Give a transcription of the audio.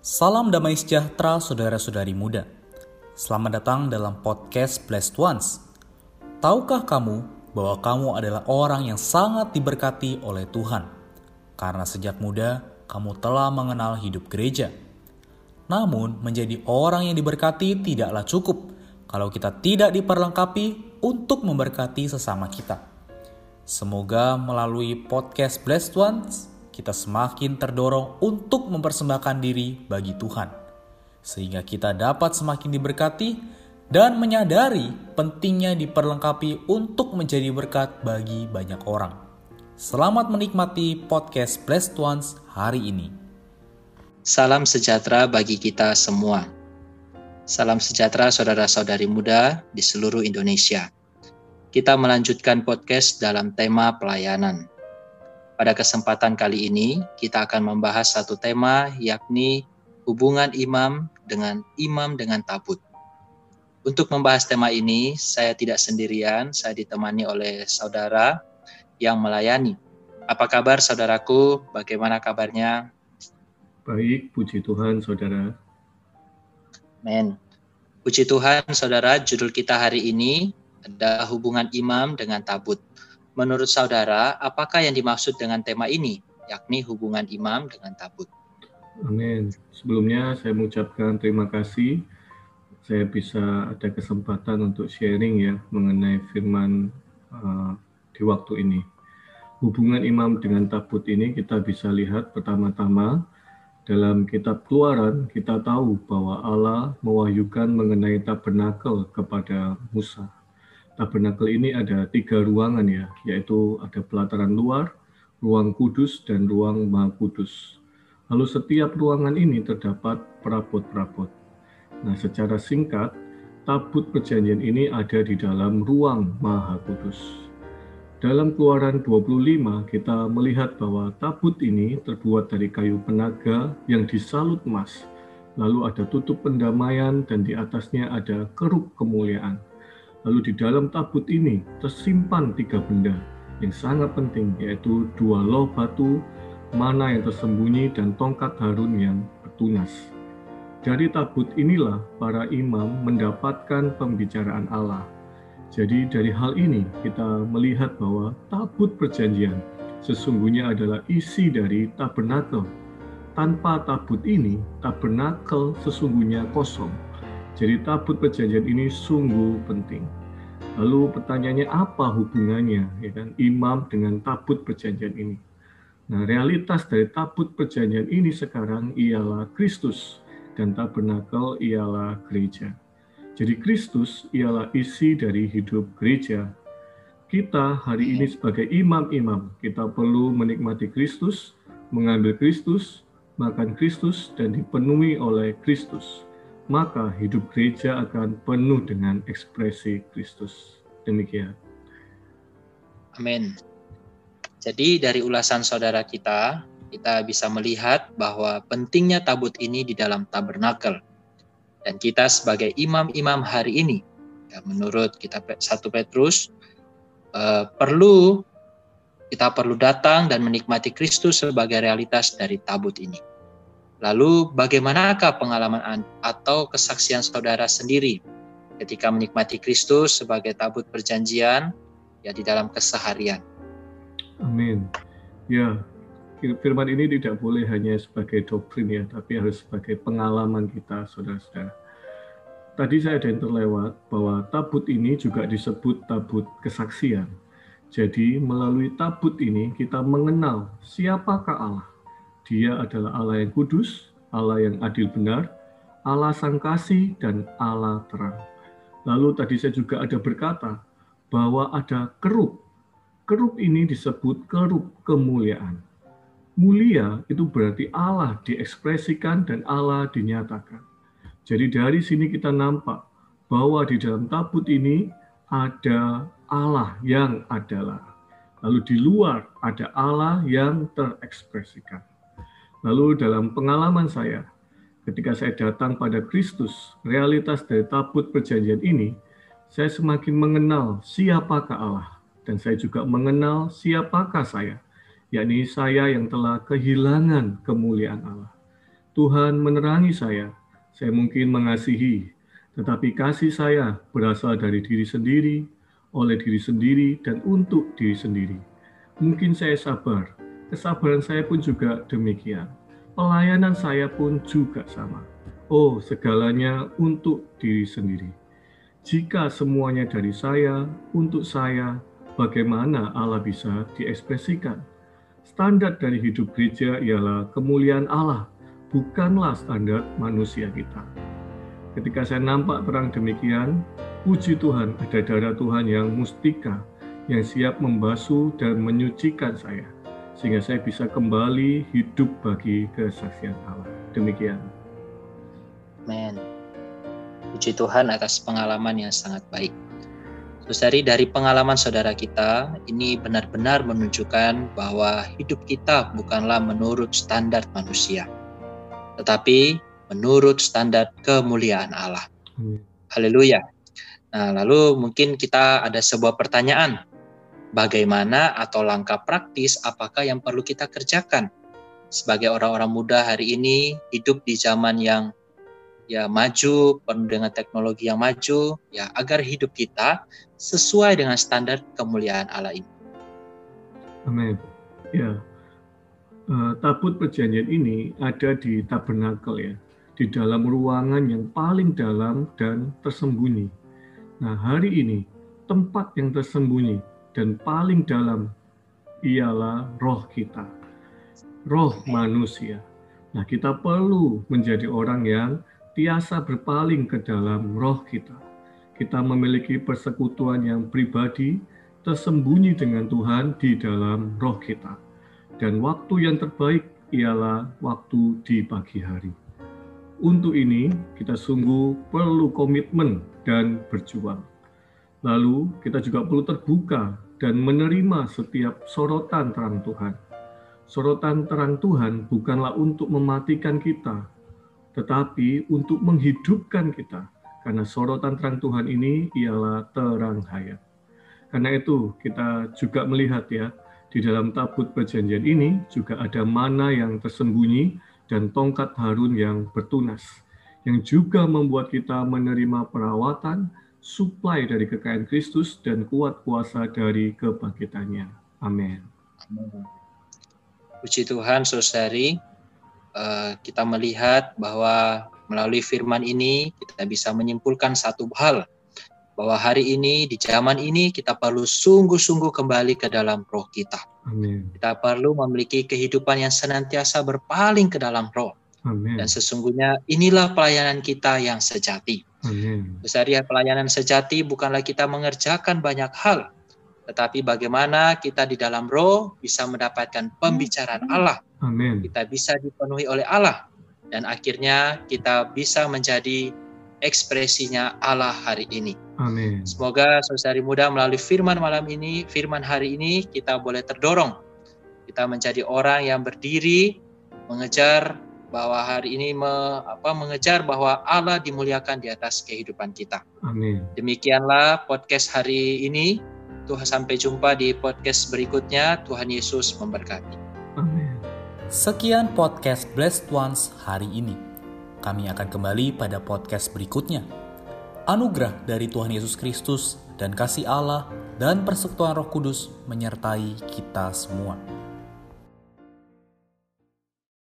Salam damai sejahtera saudara-saudari muda. Selamat datang dalam podcast Blessed Ones. Tahukah kamu bahwa kamu adalah orang yang sangat diberkati oleh Tuhan? Karena sejak muda kamu telah mengenal hidup gereja. Namun, menjadi orang yang diberkati tidaklah cukup kalau kita tidak diperlengkapi untuk memberkati sesama kita. Semoga melalui podcast Blessed Ones kita semakin terdorong untuk mempersembahkan diri bagi Tuhan, sehingga kita dapat semakin diberkati dan menyadari pentingnya diperlengkapi untuk menjadi berkat bagi banyak orang. Selamat menikmati podcast Blessed Ones hari ini. Salam sejahtera bagi kita semua. Salam sejahtera saudara-saudari muda di seluruh Indonesia. Kita melanjutkan podcast dalam tema pelayanan. Pada kesempatan kali ini, kita akan membahas satu tema, yakni hubungan imam dengan imam dengan tabut. Untuk membahas tema ini, saya tidak sendirian, saya ditemani oleh saudara yang melayani. Apa kabar saudaraku? Bagaimana kabarnya? Baik, puji Tuhan saudara. Men. Puji Tuhan saudara, judul kita hari ini ada hubungan imam dengan tabut. Menurut saudara, apakah yang dimaksud dengan tema ini, yakni hubungan imam dengan tabut? Amin. Sebelumnya saya mengucapkan terima kasih saya bisa ada kesempatan untuk sharing ya mengenai firman uh, di waktu ini. Hubungan imam dengan tabut ini kita bisa lihat pertama-tama dalam kitab Keluaran kita tahu bahwa Allah mewahyukan mengenai tabernakel kepada Musa tabernakel ini ada tiga ruangan ya, yaitu ada pelataran luar, ruang kudus, dan ruang maha kudus. Lalu setiap ruangan ini terdapat perabot-perabot. Nah, secara singkat, tabut perjanjian ini ada di dalam ruang maha kudus. Dalam keluaran 25, kita melihat bahwa tabut ini terbuat dari kayu penaga yang disalut emas. Lalu ada tutup pendamaian dan di atasnya ada keruk kemuliaan. Lalu di dalam tabut ini tersimpan tiga benda yang sangat penting yaitu dua loh batu, mana yang tersembunyi dan tongkat Harun yang bertunas. Dari tabut inilah para imam mendapatkan pembicaraan Allah. Jadi dari hal ini kita melihat bahwa tabut perjanjian sesungguhnya adalah isi dari tabernakel. Tanpa tabut ini, tabernakel sesungguhnya kosong jadi tabut perjanjian ini sungguh penting. Lalu pertanyaannya apa hubungannya ya kan imam dengan tabut perjanjian ini? Nah, realitas dari tabut perjanjian ini sekarang ialah Kristus dan tabernakel ialah gereja. Jadi Kristus ialah isi dari hidup gereja. Kita hari ini sebagai imam-imam, kita perlu menikmati Kristus, mengambil Kristus, makan Kristus, dan dipenuhi oleh Kristus maka hidup gereja akan penuh dengan ekspresi Kristus. Demikian. Amin. Jadi dari ulasan saudara kita, kita bisa melihat bahwa pentingnya tabut ini di dalam tabernakel. Dan kita sebagai imam-imam hari ini, ya menurut kita satu Petrus, eh, perlu kita perlu datang dan menikmati Kristus sebagai realitas dari tabut ini. Lalu bagaimanakah pengalaman atau kesaksian saudara sendiri ketika menikmati Kristus sebagai tabut perjanjian ya di dalam keseharian? Amin. Ya, firman ini tidak boleh hanya sebagai doktrin ya, tapi harus sebagai pengalaman kita, saudara-saudara. Tadi saya ada yang terlewat bahwa tabut ini juga disebut tabut kesaksian. Jadi melalui tabut ini kita mengenal siapakah Allah dia adalah Allah yang kudus, Allah yang adil benar, Allah sang kasih, dan Allah terang. Lalu tadi saya juga ada berkata bahwa ada keruk. Keruk ini disebut keruk kemuliaan. Mulia itu berarti Allah diekspresikan dan Allah dinyatakan. Jadi dari sini kita nampak bahwa di dalam tabut ini ada Allah yang adalah. Lalu di luar ada Allah yang terekspresikan. Lalu dalam pengalaman saya, ketika saya datang pada Kristus, realitas dari tabut perjanjian ini, saya semakin mengenal siapakah Allah. Dan saya juga mengenal siapakah saya, yakni saya yang telah kehilangan kemuliaan Allah. Tuhan menerangi saya. Saya mungkin mengasihi, tetapi kasih saya berasal dari diri sendiri, oleh diri sendiri, dan untuk diri sendiri. Mungkin saya sabar, kesabaran saya pun juga demikian. Pelayanan saya pun juga sama. Oh, segalanya untuk diri sendiri. Jika semuanya dari saya, untuk saya, bagaimana Allah bisa diekspresikan? Standar dari hidup gereja ialah kemuliaan Allah, bukanlah standar manusia kita. Ketika saya nampak terang demikian, puji Tuhan ada darah Tuhan yang mustika, yang siap membasuh dan menyucikan saya, sehingga saya bisa kembali hidup bagi kesaksian Allah. Demikian. Amin. Puji Tuhan atas pengalaman yang sangat baik. Saudari, dari pengalaman saudara kita, ini benar-benar menunjukkan bahwa hidup kita bukanlah menurut standar manusia, tetapi menurut standar kemuliaan Allah. Hmm. Haleluya. Nah, lalu mungkin kita ada sebuah pertanyaan. Bagaimana atau langkah praktis apakah yang perlu kita kerjakan sebagai orang-orang muda hari ini hidup di zaman yang ya maju, penuh dengan teknologi yang maju, ya agar hidup kita sesuai dengan standar kemuliaan Allah ini. Amin. Ya, uh, tabut perjanjian ini ada di tabernakel ya, di dalam ruangan yang paling dalam dan tersembunyi. Nah, hari ini tempat yang tersembunyi dan paling dalam ialah roh kita, roh manusia. Nah, kita perlu menjadi orang yang tiasa berpaling ke dalam roh kita. Kita memiliki persekutuan yang pribadi, tersembunyi dengan Tuhan di dalam roh kita. Dan waktu yang terbaik ialah waktu di pagi hari. Untuk ini, kita sungguh perlu komitmen dan berjuang. Lalu, kita juga perlu terbuka dan menerima setiap sorotan terang Tuhan. Sorotan terang Tuhan bukanlah untuk mematikan kita, tetapi untuk menghidupkan kita. Karena sorotan terang Tuhan ini ialah terang hayat. Karena itu kita juga melihat ya, di dalam tabut perjanjian ini juga ada mana yang tersembunyi dan tongkat Harun yang bertunas, yang juga membuat kita menerima perawatan, suplai dari kekayaan Kristus, dan kuat kuasa dari kebangkitannya. Amin. Puji Tuhan, saudari, Eh, kita melihat bahwa melalui firman ini kita bisa menyimpulkan satu hal bahwa hari ini di zaman ini kita perlu sungguh-sungguh kembali ke dalam roh kita. Amin. Kita perlu memiliki kehidupan yang senantiasa berpaling ke dalam roh. Amin. Dan sesungguhnya inilah pelayanan kita yang sejati. Amin. Besarnya pelayanan sejati bukanlah kita mengerjakan banyak hal, tetapi bagaimana kita di dalam roh bisa mendapatkan pembicaraan Allah. Amin. Kita bisa dipenuhi oleh Allah dan akhirnya kita bisa menjadi ekspresinya Allah hari ini. Amin. Semoga saudari muda melalui firman malam ini, firman hari ini kita boleh terdorong. Kita menjadi orang yang berdiri mengejar bahwa hari ini me, apa, mengejar bahwa Allah dimuliakan di atas kehidupan kita. Amin. Demikianlah podcast hari ini. Tuhan sampai jumpa di podcast berikutnya. Tuhan Yesus memberkati. Amin. Sekian podcast Blessed Ones hari ini. Kami akan kembali pada podcast berikutnya. Anugerah dari Tuhan Yesus Kristus dan kasih Allah dan persekutuan Roh Kudus menyertai kita semua.